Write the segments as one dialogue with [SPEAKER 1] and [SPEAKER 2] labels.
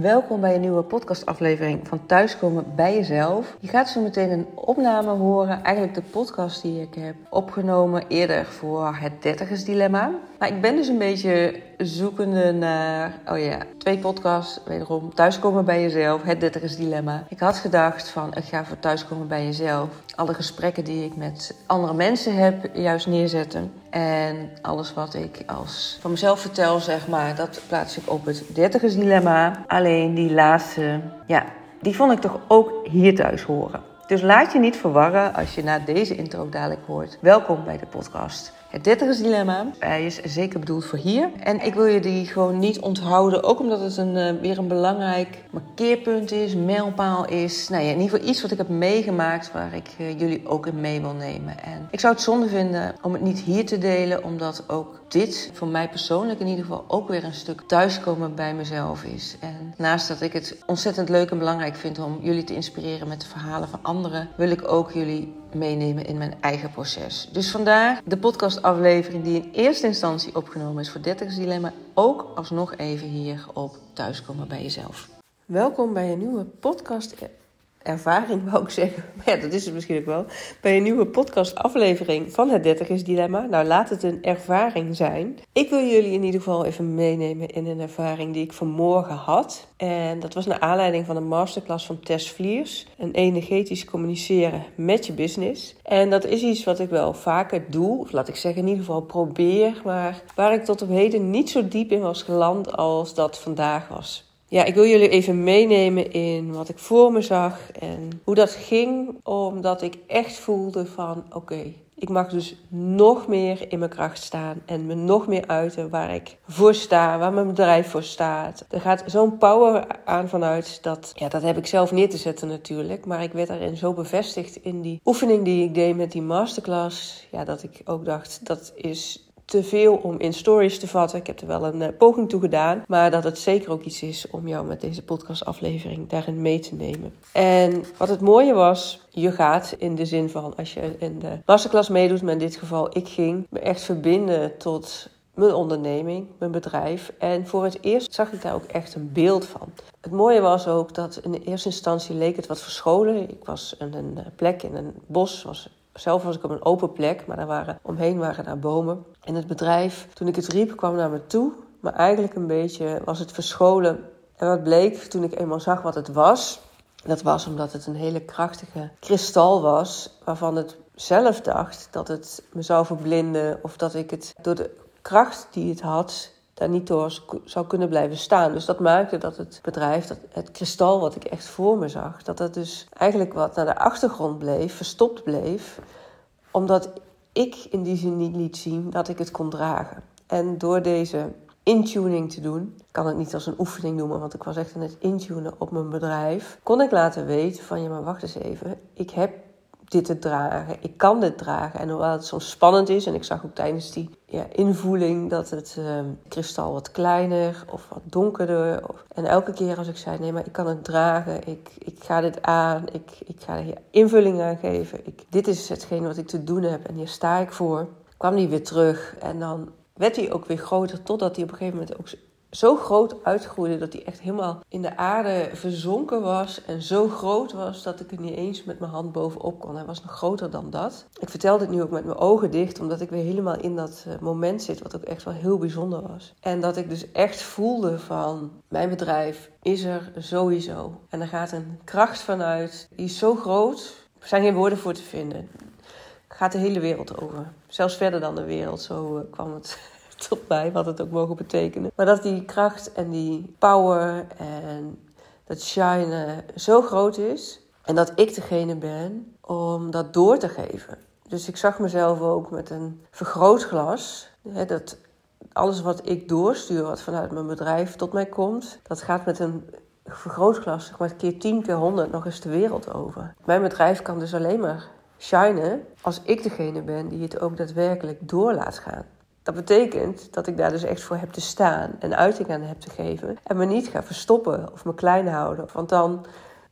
[SPEAKER 1] Welkom bij een nieuwe podcastaflevering van Thuiskomen bij Jezelf. Je gaat zo meteen een opname horen, eigenlijk de podcast die ik heb opgenomen eerder voor het dertigersdilemma. Maar ik ben dus een beetje zoekende naar, oh ja, twee podcasts, wederom Thuiskomen bij Jezelf, het dertigersdilemma. Ik had gedacht van, ik ga voor Thuiskomen bij Jezelf alle gesprekken die ik met andere mensen heb juist neerzetten. En alles wat ik als van mezelf vertel, zeg maar, dat plaats ik op het dertigersdilemma. Alleen die laatste, ja, die vond ik toch ook hier thuis horen. Dus laat je niet verwarren als je na deze intro dadelijk hoort. Welkom bij de podcast. Het dertigersdilemma. Hij is zeker bedoeld voor hier. En ik wil je die gewoon niet onthouden. Ook omdat het een, uh, weer een belangrijk markeerpunt is, mijlpaal is. Nou ja, in ieder geval iets wat ik heb meegemaakt waar ik uh, jullie ook in mee wil nemen. En ik zou het zonde vinden om het niet hier te delen, omdat ook dit voor mij persoonlijk in ieder geval ook weer een stuk thuiskomen bij mezelf is. En naast dat ik het ontzettend leuk en belangrijk vind om jullie te inspireren met de verhalen van anderen, wil ik ook jullie meenemen in mijn eigen proces. Dus vandaar de podcastaflevering die in eerste instantie opgenomen is voor 30 Dilemma, ook alsnog even hier op Thuiskomen bij jezelf. Welkom bij een nieuwe podcast ervaring, wou ik zeggen. Ja, dat is het misschien ook wel. Bij een nieuwe podcast-aflevering van het 30 Dilemma. Nou, laat het een ervaring zijn. Ik wil jullie in ieder geval even meenemen in een ervaring die ik vanmorgen had. En dat was naar aanleiding van een masterclass van Tess Vliers. Een energetisch communiceren met je business. En dat is iets wat ik wel vaker doe. Of laat ik zeggen, in ieder geval probeer. Maar waar ik tot op heden niet zo diep in was geland als dat vandaag was. Ja, ik wil jullie even meenemen in wat ik voor me zag en hoe dat ging, omdat ik echt voelde van oké, ik mag dus nog meer in mijn kracht staan en me nog meer uiten waar ik voor sta, waar mijn bedrijf voor staat. Er gaat zo'n power aan vanuit dat, ja, dat heb ik zelf neer te zetten natuurlijk, maar ik werd daarin zo bevestigd in die oefening die ik deed met die masterclass, ja, dat ik ook dacht dat is te veel om in stories te vatten. Ik heb er wel een uh, poging toe gedaan. Maar dat het zeker ook iets is om jou met deze podcastaflevering daarin mee te nemen. En wat het mooie was, je gaat in de zin van als je in de masterclass meedoet, maar in dit geval ik ging, me echt verbinden tot mijn onderneming, mijn bedrijf. En voor het eerst zag ik daar ook echt een beeld van. Het mooie was ook dat in de eerste instantie leek het wat verscholen. Ik was in een plek in een bos, was zelf was ik op een open plek, maar daar waren, omheen waren daar bomen. En het bedrijf, toen ik het riep, kwam naar me toe. Maar eigenlijk een beetje was het verscholen. En wat bleek toen ik eenmaal zag wat het was, dat was omdat het een hele krachtige kristal was, waarvan het zelf dacht dat het me zou verblinden of dat ik het door de kracht die het had daar niet door zou kunnen blijven staan. Dus dat maakte dat het bedrijf, dat het kristal wat ik echt voor me zag, dat dat dus eigenlijk wat naar de achtergrond bleef, verstopt bleef, omdat ik in die zin niet liet zien dat ik het kon dragen. En door deze intuning te doen, ik kan het niet als een oefening noemen, want ik was echt aan het intunen op mijn bedrijf, kon ik laten weten van ja, maar wacht eens even, ik heb dit te dragen. Ik kan dit dragen. En hoewel het soms spannend is, en ik zag ook tijdens die ja, invoeling dat het uh, kristal wat kleiner of wat donkerder. Of, en elke keer als ik zei: nee, maar ik kan het dragen, ik, ik ga dit aan, ik, ik ga hier invulling aan geven. Ik, dit is hetgeen wat ik te doen heb en hier sta ik voor. Kwam die weer terug en dan werd hij ook weer groter, totdat hij op een gegeven moment ook zo groot uitgroeide dat hij echt helemaal in de aarde verzonken was. En zo groot was dat ik er niet eens met mijn hand bovenop kon. Hij was nog groter dan dat. Ik vertel dit nu ook met mijn ogen dicht, omdat ik weer helemaal in dat eh, moment zit, wat ook echt wel heel bijzonder was. En dat ik dus echt voelde van, mijn bedrijf is er sowieso. En er gaat een kracht vanuit, die is zo groot, er zijn geen woorden voor te vinden. Gaat de hele wereld over. Zelfs verder dan de wereld, zo eh, kwam het tot mij, wat het ook mogen betekenen. Maar dat die kracht en die power en dat shine zo groot is. En dat ik degene ben om dat door te geven. Dus ik zag mezelf ook met een vergrootglas. Hè, dat alles wat ik doorstuur, wat vanuit mijn bedrijf tot mij komt, dat gaat met een vergrootglas, zeg maar keer 10, keer 100 nog eens de wereld over. Mijn bedrijf kan dus alleen maar shinen als ik degene ben die het ook daadwerkelijk door laat gaan. Dat betekent dat ik daar dus echt voor heb te staan en uiting aan heb te geven. En me niet ga verstoppen of me klein houden. Want dan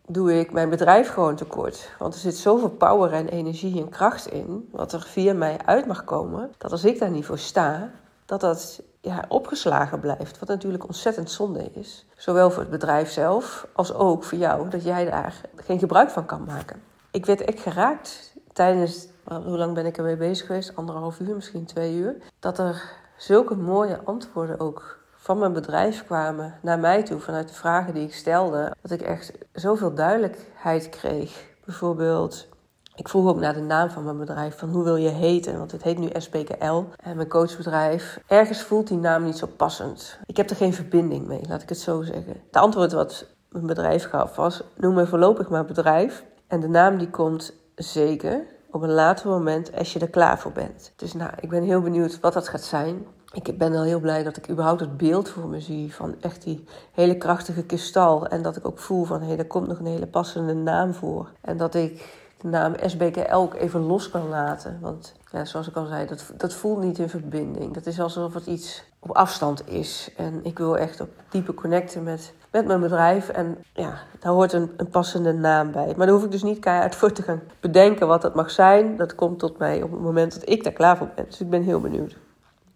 [SPEAKER 1] doe ik mijn bedrijf gewoon tekort. Want er zit zoveel power en energie en kracht in, wat er via mij uit mag komen, dat als ik daar niet voor sta, dat dat ja, opgeslagen blijft. Wat natuurlijk ontzettend zonde is. Zowel voor het bedrijf zelf als ook voor jou, dat jij daar geen gebruik van kan maken. Ik werd echt geraakt tijdens, hoe lang ben ik ermee bezig geweest? Anderhalf uur, misschien twee uur. Dat er zulke mooie antwoorden ook van mijn bedrijf kwamen naar mij toe vanuit de vragen die ik stelde. Dat ik echt zoveel duidelijkheid kreeg. Bijvoorbeeld, ik vroeg ook naar de naam van mijn bedrijf, van hoe wil je heten? Want het heet nu SPKL, en mijn coachbedrijf. Ergens voelt die naam niet zo passend. Ik heb er geen verbinding mee, laat ik het zo zeggen. Het antwoord wat mijn bedrijf gaf was, noem me voorlopig maar bedrijf. En de naam die komt zeker op een later moment als je er klaar voor bent. Dus nou, ik ben heel benieuwd wat dat gaat zijn. Ik ben al heel blij dat ik überhaupt het beeld voor me zie van echt die hele krachtige kristal. En dat ik ook voel van hé, hey, daar komt nog een hele passende naam voor. En dat ik de naam SBKL ook even los kan laten. Want ja, zoals ik al zei, dat, dat voelt niet in verbinding. Dat is alsof het iets op afstand is. En ik wil echt op diepe connecten met, met mijn bedrijf. En ja, daar hoort een, een passende naam bij. Maar daar hoef ik dus niet keihard voor te gaan bedenken wat dat mag zijn. Dat komt tot mij op het moment dat ik daar klaar voor ben. Dus ik ben heel benieuwd.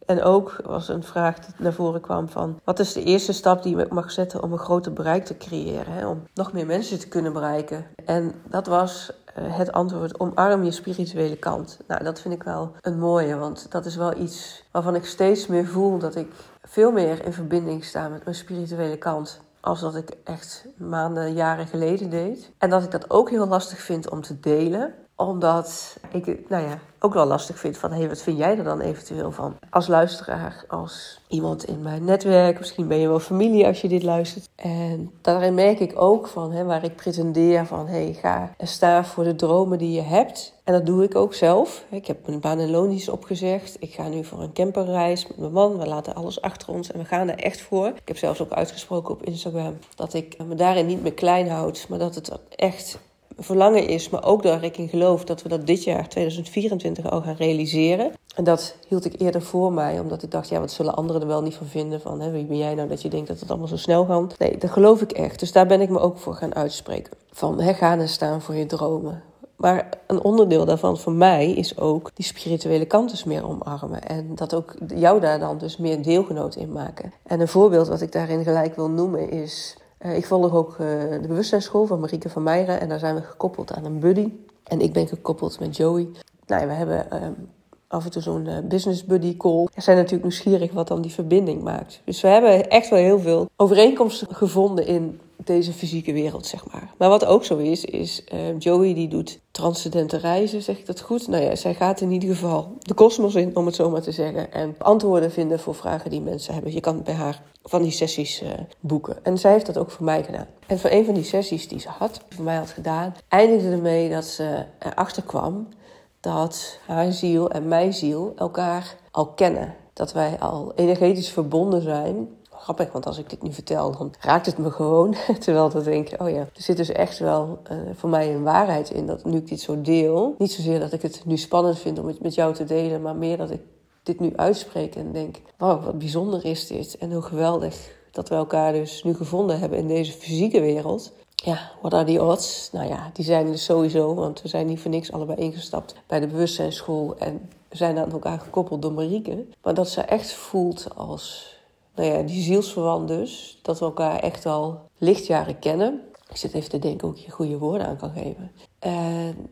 [SPEAKER 1] En ook was een vraag die naar voren kwam van... wat is de eerste stap die ik mag zetten om een groter bereik te creëren? Hè? Om nog meer mensen te kunnen bereiken. En dat was eh, het antwoord omarm je spirituele kant. Nou, dat vind ik wel een mooie, want dat is wel iets waarvan ik steeds meer voel... dat ik veel meer in verbinding sta met mijn spirituele kant als dat ik echt maanden, jaren geleden deed. En dat ik dat ook heel lastig vind om te delen omdat ik nou ja, ook wel lastig vind van... hé, hey, wat vind jij er dan eventueel van? Als luisteraar, als iemand in mijn netwerk... misschien ben je wel familie als je dit luistert. En daarin merk ik ook van, hè, waar ik pretendeer van... hé, hey, ga en sta voor de dromen die je hebt. En dat doe ik ook zelf. Ik heb mijn baan en opgezegd. Ik ga nu voor een camperreis met mijn man. We laten alles achter ons en we gaan er echt voor. Ik heb zelfs ook uitgesproken op Instagram... dat ik me daarin niet meer klein houd... maar dat het echt verlangen is, maar ook dat ik in geloof dat we dat dit jaar, 2024, al gaan realiseren. En dat hield ik eerder voor mij, omdat ik dacht, ja, wat zullen anderen er wel niet van vinden? Van, hè, wie ben jij nou dat je denkt dat het allemaal zo snel gaat? Nee, dat geloof ik echt. Dus daar ben ik me ook voor gaan uitspreken. Van, hè, gaan en staan voor je dromen. Maar een onderdeel daarvan voor mij is ook die spirituele kant dus meer omarmen. En dat ook jou daar dan dus meer deelgenoot in maken. En een voorbeeld wat ik daarin gelijk wil noemen is uh, ik volg ook uh, de bewustzijnsschool van Marieke van Meijeren. En daar zijn we gekoppeld aan een buddy. En ik ben gekoppeld met Joey. Nou, we hebben uh, af en toe zo'n uh, business buddy call. We zijn natuurlijk nieuwsgierig wat dan die verbinding maakt. Dus we hebben echt wel heel veel overeenkomsten gevonden in deze fysieke wereld, zeg maar. Maar wat ook zo is, is uh, Joey die doet transcendente reizen, zeg ik dat goed? Nou ja, zij gaat in ieder geval de kosmos in, om het zo maar te zeggen. En antwoorden vinden voor vragen die mensen hebben. Je kan bij haar van die sessies uh, boeken. En zij heeft dat ook voor mij gedaan. En voor een van die sessies die ze had, voor mij had gedaan, eindigde ermee dat ze erachter kwam dat haar ziel en mijn ziel elkaar al kennen. Dat wij al energetisch verbonden zijn grappig, want als ik dit nu vertel, dan raakt het me gewoon. Terwijl ik denk, oh ja, er zit dus echt wel uh, voor mij een waarheid in dat nu ik dit zo deel. Niet zozeer dat ik het nu spannend vind om het met jou te delen, maar meer dat ik dit nu uitspreek en denk, wow, wat bijzonder is dit. En hoe geweldig dat we elkaar dus nu gevonden hebben in deze fysieke wereld. Ja, wat are the odds? Nou ja, die zijn dus sowieso, want we zijn niet voor niks allebei ingestapt bij de bewustzijnsschool en zijn aan elkaar gekoppeld door Marieke. Maar dat ze echt voelt als nou ja, die zielsverwant dus, dat we elkaar echt al lichtjaren kennen. Ik zit even te denken hoe ik je goede woorden aan kan geven. En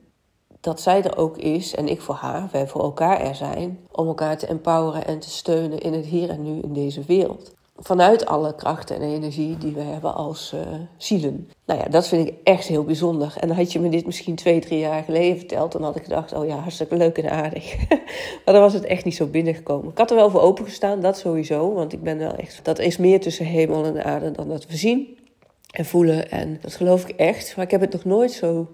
[SPEAKER 1] dat zij er ook is en ik voor haar, wij voor elkaar er zijn, om elkaar te empoweren en te steunen in het hier en nu in deze wereld vanuit alle krachten en energie die we hebben als uh, zielen. Nou ja, dat vind ik echt heel bijzonder. En had je me dit misschien twee, drie jaar geleden verteld, dan had ik gedacht, oh ja, hartstikke leuk en aardig. maar dan was het echt niet zo binnengekomen. Ik had er wel voor opengestaan, dat sowieso, want ik ben wel echt, dat is meer tussen hemel en aarde dan dat we zien en voelen. En dat geloof ik echt, maar ik heb het nog nooit zo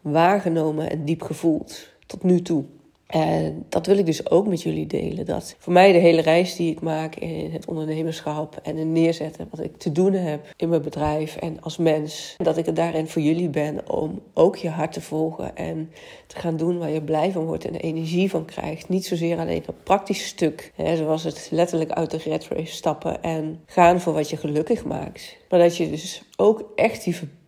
[SPEAKER 1] waargenomen en diep gevoeld tot nu toe. En dat wil ik dus ook met jullie delen. Dat voor mij de hele reis die ik maak in het ondernemerschap en het neerzetten wat ik te doen heb in mijn bedrijf en als mens, dat ik er daarin voor jullie ben om ook je hart te volgen en te gaan doen waar je blij van wordt en energie van krijgt. Niet zozeer alleen dat praktische stuk, hè, zoals het letterlijk uit de red stappen en gaan voor wat je gelukkig maakt. Maar dat je dus ook echt die verbinding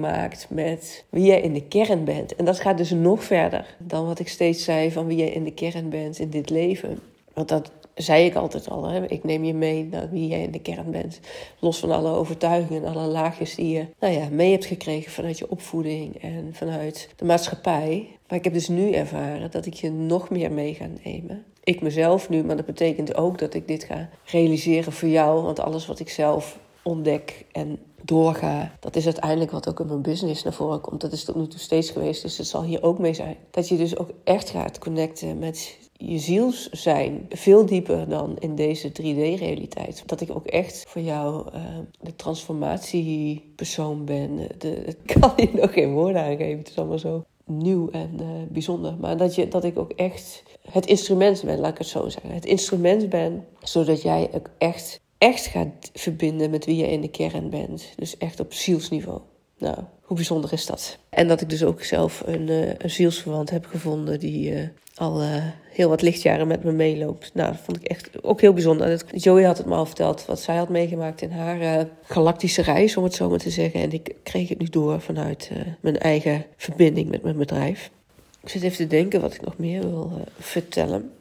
[SPEAKER 1] maakt met wie jij in de kern bent. En dat gaat dus nog verder dan wat ik steeds zei van wie jij in de kern bent in dit leven. Want dat zei ik altijd al. Hè? Ik neem je mee naar wie jij in de kern bent. Los van alle overtuigingen en alle laagjes die je nou ja, mee hebt gekregen vanuit je opvoeding en vanuit de maatschappij. Maar ik heb dus nu ervaren dat ik je nog meer mee ga nemen. Ik mezelf nu, maar dat betekent ook dat ik dit ga realiseren voor jou. Want alles wat ik zelf ontdek en doorga. Dat is uiteindelijk wat ook in mijn business naar voren komt. Dat is tot nu toe steeds geweest, dus het zal hier ook mee zijn. Dat je dus ook echt gaat connecten met je ziels zijn. Veel dieper dan in deze 3D-realiteit. Dat ik ook echt voor jou uh, de transformatiepersoon ben. De, kan je nog geen woorden aangeven. Het is allemaal zo nieuw en uh, bijzonder. Maar dat, je, dat ik ook echt het instrument ben, laat ik het zo zeggen. Het instrument ben, zodat jij ook echt echt gaat verbinden met wie je in de kern bent. Dus echt op zielsniveau. Nou, hoe bijzonder is dat? En dat ik dus ook zelf een, uh, een zielsverwant heb gevonden die uh, al uh, heel wat lichtjaren met me meeloopt. Nou, dat vond ik echt ook heel bijzonder. Joey had het me al verteld wat zij had meegemaakt in haar galactische reis, om het zo maar te zeggen. En ik kreeg het nu door vanuit mijn eigen verbinding met mijn bedrijf. Ik zit even te denken wat ik nog meer wil vertellen.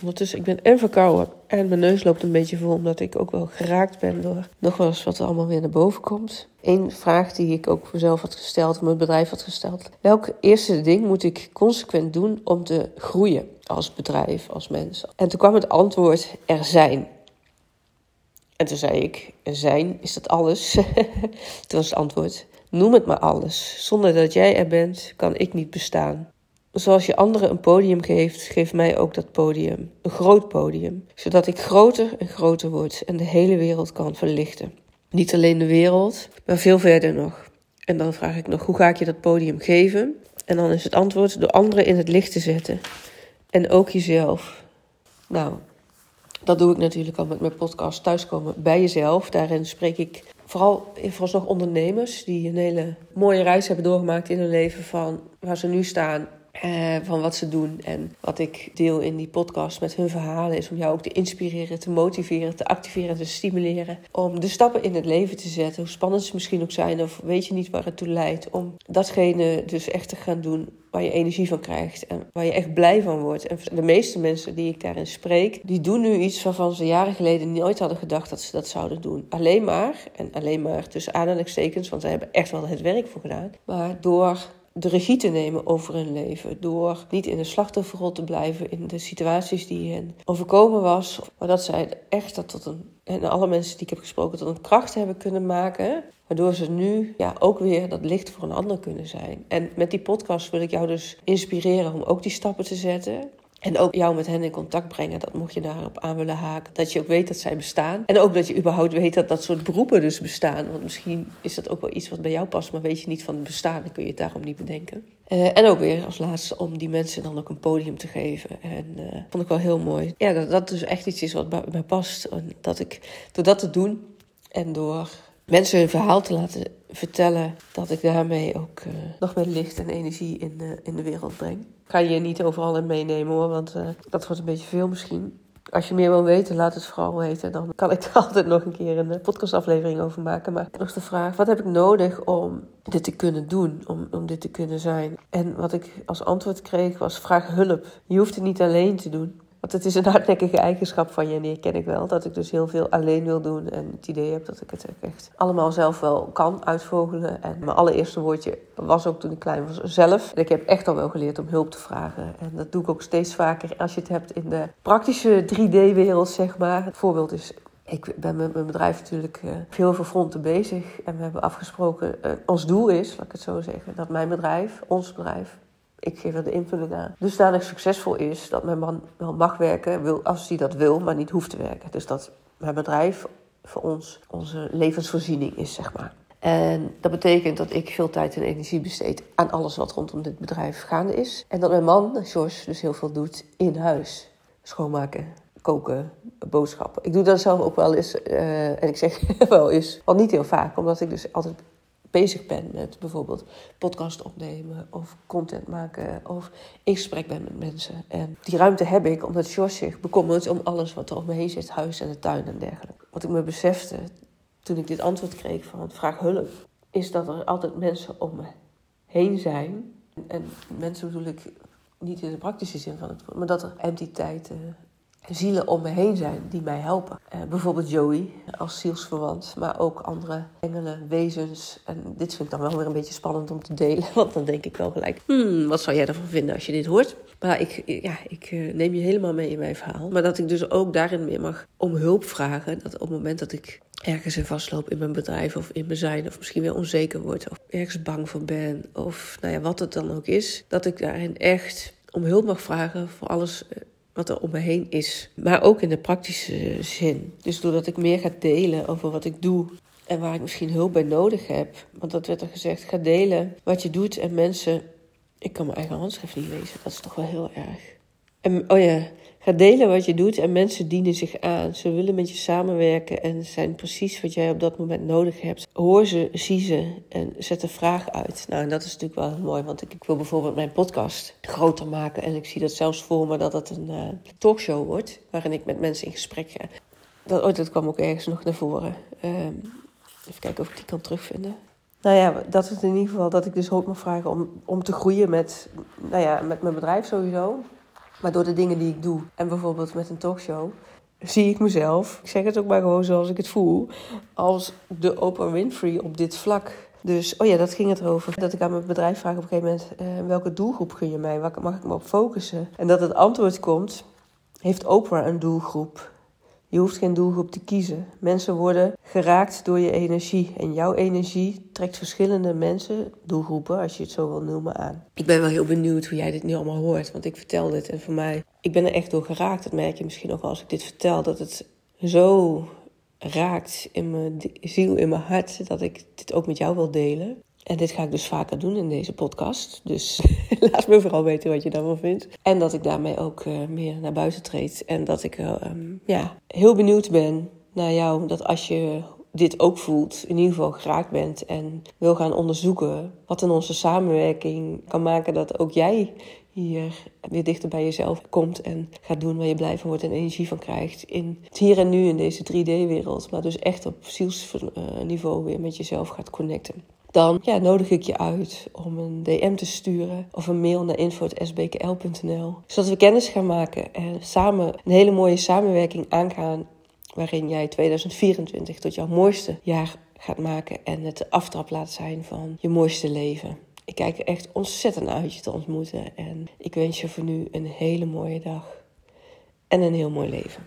[SPEAKER 1] Ondertussen, ik ben en verkouden en mijn neus loopt een beetje vol, omdat ik ook wel geraakt ben door nog wel eens wat er allemaal weer naar boven komt. Eén vraag die ik ook mezelf had gesteld, mijn bedrijf had gesteld. Welk eerste ding moet ik consequent doen om te groeien als bedrijf, als mens? En toen kwam het antwoord, er zijn. En toen zei ik, er zijn, is dat alles? toen was het antwoord, noem het maar alles. Zonder dat jij er bent, kan ik niet bestaan. Zoals je anderen een podium geeft, geef mij ook dat podium. Een groot podium. Zodat ik groter en groter word en de hele wereld kan verlichten. Niet alleen de wereld, maar veel verder nog. En dan vraag ik nog, hoe ga ik je dat podium geven? En dan is het antwoord door anderen in het licht te zetten. En ook jezelf. Nou, dat doe ik natuurlijk al met mijn podcast Thuiskomen bij jezelf. Daarin spreek ik vooral vooralsnog ondernemers die een hele mooie reis hebben doorgemaakt in hun leven van waar ze nu staan uh, van wat ze doen. En wat ik deel in die podcast met hun verhalen is om jou ook te inspireren, te motiveren, te activeren, te stimuleren. Om de stappen in het leven te zetten, hoe spannend ze misschien ook zijn, of weet je niet waar het toe leidt. Om datgene dus echt te gaan doen waar je energie van krijgt en waar je echt blij van wordt. En de meeste mensen die ik daarin spreek, die doen nu iets waarvan ze jaren geleden nooit hadden gedacht dat ze dat zouden doen. Alleen maar, en alleen maar tussen aanhalingstekens, want ze hebben echt wel het werk voor gedaan. Maar door de regie te nemen over hun leven. Door niet in de slachtofferrol te blijven in de situaties die hen overkomen was. Maar dat zij echt dat tot een, en alle mensen die ik heb gesproken, tot een kracht hebben kunnen maken. Waardoor ze nu ja, ook weer dat licht voor een ander kunnen zijn. En met die podcast wil ik jou dus inspireren om ook die stappen te zetten. En ook jou met hen in contact brengen, dat mocht je daarop aan willen haken. Dat je ook weet dat zij bestaan. En ook dat je überhaupt weet dat dat soort beroepen dus bestaan. Want misschien is dat ook wel iets wat bij jou past, maar weet je niet van het bestaan. Dan kun je het daarom niet bedenken. Uh, en ook weer als laatste om die mensen dan ook een podium te geven. En uh, vond ik wel heel mooi. Ja, dat dat dus echt iets is wat bij mij past. En dat ik door dat te doen en door mensen hun verhaal te laten vertellen, dat ik daarmee ook uh, nog meer licht en energie in de, in de wereld breng. Ga je niet overal in meenemen hoor, want uh, dat wordt een beetje veel misschien. Als je meer wil weten, laat het vooral weten. Dan kan ik er altijd nog een keer een podcastaflevering over maken. Maar nog de vraag, wat heb ik nodig om dit te kunnen doen? Om, om dit te kunnen zijn? En wat ik als antwoord kreeg was, vraag hulp. Je hoeft het niet alleen te doen. Want het is een hardnekkige eigenschap van je die ken ik wel. Dat ik dus heel veel alleen wil doen en het idee heb dat ik het echt allemaal zelf wel kan uitvogelen. En mijn allereerste woordje was ook toen ik klein was zelf. En ik heb echt al wel geleerd om hulp te vragen. En dat doe ik ook steeds vaker als je het hebt in de praktische 3D-wereld, zeg maar. Het voorbeeld is ik ben met mijn bedrijf natuurlijk veel voor fronten bezig. En we hebben afgesproken, uh, ons doel is, laat ik het zo zeggen, dat mijn bedrijf, ons bedrijf, ik geef er de invulling aan, dusdanig succesvol is dat mijn man wel mag werken, wil, als hij dat wil, maar niet hoeft te werken. Dus dat mijn bedrijf voor ons onze levensvoorziening is, zeg maar. En dat betekent dat ik veel tijd en energie besteed aan alles wat rondom dit bedrijf gaande is. En dat mijn man, George, dus heel veel doet in huis. Schoonmaken, koken, boodschappen. Ik doe dat zelf ook wel eens. Uh, en ik zeg wel eens, want niet heel vaak, omdat ik dus altijd bezig ben met bijvoorbeeld podcast opnemen of content maken of in gesprek ben met mensen. En die ruimte heb ik omdat George zich bekommert om alles wat er om me heen zit, huis en de tuin en dergelijke. Wat ik me besefte toen ik dit antwoord kreeg van vraag hulp, is dat er altijd mensen om me heen zijn. En mensen bedoel ik niet in de praktische zin van het woord, maar dat er entiteiten zielen om me heen zijn die mij helpen. Uh, bijvoorbeeld Joey als zielsverwant, maar ook andere engelen, wezens. En dit vind ik dan wel weer een beetje spannend om te delen, want dan denk ik wel gelijk, hmm, wat zou jij ervan vinden als je dit hoort? Maar ik, ja, ik uh, neem je helemaal mee in mijn verhaal. Maar dat ik dus ook daarin meer mag om hulp vragen. Dat op het moment dat ik ergens in vastloop in mijn bedrijf of in mijn zijn, of misschien weer onzeker word, of ergens bang voor ben, of nou ja, wat het dan ook is, dat ik daarin echt om hulp mag vragen voor alles eh, wat er om me heen is. Maar ook in de praktische zin. Dus doordat ik meer ga delen over wat ik doe en waar ik misschien hulp bij nodig heb. Want dat werd er gezegd, ga delen wat je doet en mensen... Ik kan mijn eigen handschrift niet lezen, dat is toch wel heel erg. En, oh ja, Ga delen wat je doet en mensen dienen zich aan. Ze willen met je samenwerken en zijn precies wat jij op dat moment nodig hebt. Hoor ze, zie ze en zet de vraag uit. Nou, en dat is natuurlijk wel mooi, want ik, ik, wil bijvoorbeeld mijn podcast groter maken. En ik zie dat zelfs voor me dat het een uh, talkshow wordt, waarin ik met mensen in gesprek ga. Dat, oh, dat kwam ook ergens nog naar voren. Ehm, even kijken of ik die kan terugvinden. Nou ja, dat is in ieder geval dat ik dus hoop mag vragen om, om te groeien met, nou ja, met mijn bedrijf sowieso. Maar door de dingen die ik doe, en bijvoorbeeld met een talkshow, zie ik mezelf, ik zeg het ook maar gewoon zoals ik het voel, als de Oprah Winfrey op dit vlak. Dus, oh ja, dat ging het over. Dat ik aan mijn bedrijf vraag op een gegeven moment, uh, welke doelgroep kun je mij? Waar mag ik me op focussen? En dat het antwoord komt, heeft Oprah een doelgroep? Je hoeft geen doelgroep te kiezen. Mensen worden geraakt door je energie. En jouw energie trekt verschillende mensen, doelgroepen, als je het zo wil noemen, aan. Ik ben wel heel benieuwd hoe jij dit nu allemaal hoort. Want ik vertel dit en voor mij, ik ben er echt door geraakt. Dat merk je misschien ook als ik dit vertel. Dat het zo raakt in mijn ziel, in mijn hart, dat ik dit ook met jou wil delen. En dit ga ik dus vaker doen in deze podcast. Dus laat me vooral weten wat je daarvan vindt. En dat ik daarmee ook uh, meer naar buiten treed. En dat ik uh, um, ja, heel benieuwd ben naar jou. Dat als je dit ook voelt, in ieder geval geraakt bent en wil gaan onderzoeken wat in onze samenwerking kan maken dat ook jij hier weer dichter bij jezelf komt en gaat doen waar je blij van wordt en energie van krijgt. In het hier en nu in deze 3D-wereld, maar dus echt op zielsniveau weer met jezelf gaat connecten dan nodig ik je uit om een DM te sturen of een mail naar info.sbkl.nl. Zodat we kennis gaan maken en samen een hele mooie samenwerking aangaan. Waarin jij 2024 tot jouw mooiste jaar gaat maken en het de aftrap laat zijn van je mooiste leven. Ik kijk er echt ontzettend uit je te ontmoeten en ik wens je voor nu een hele mooie dag en een heel mooi leven.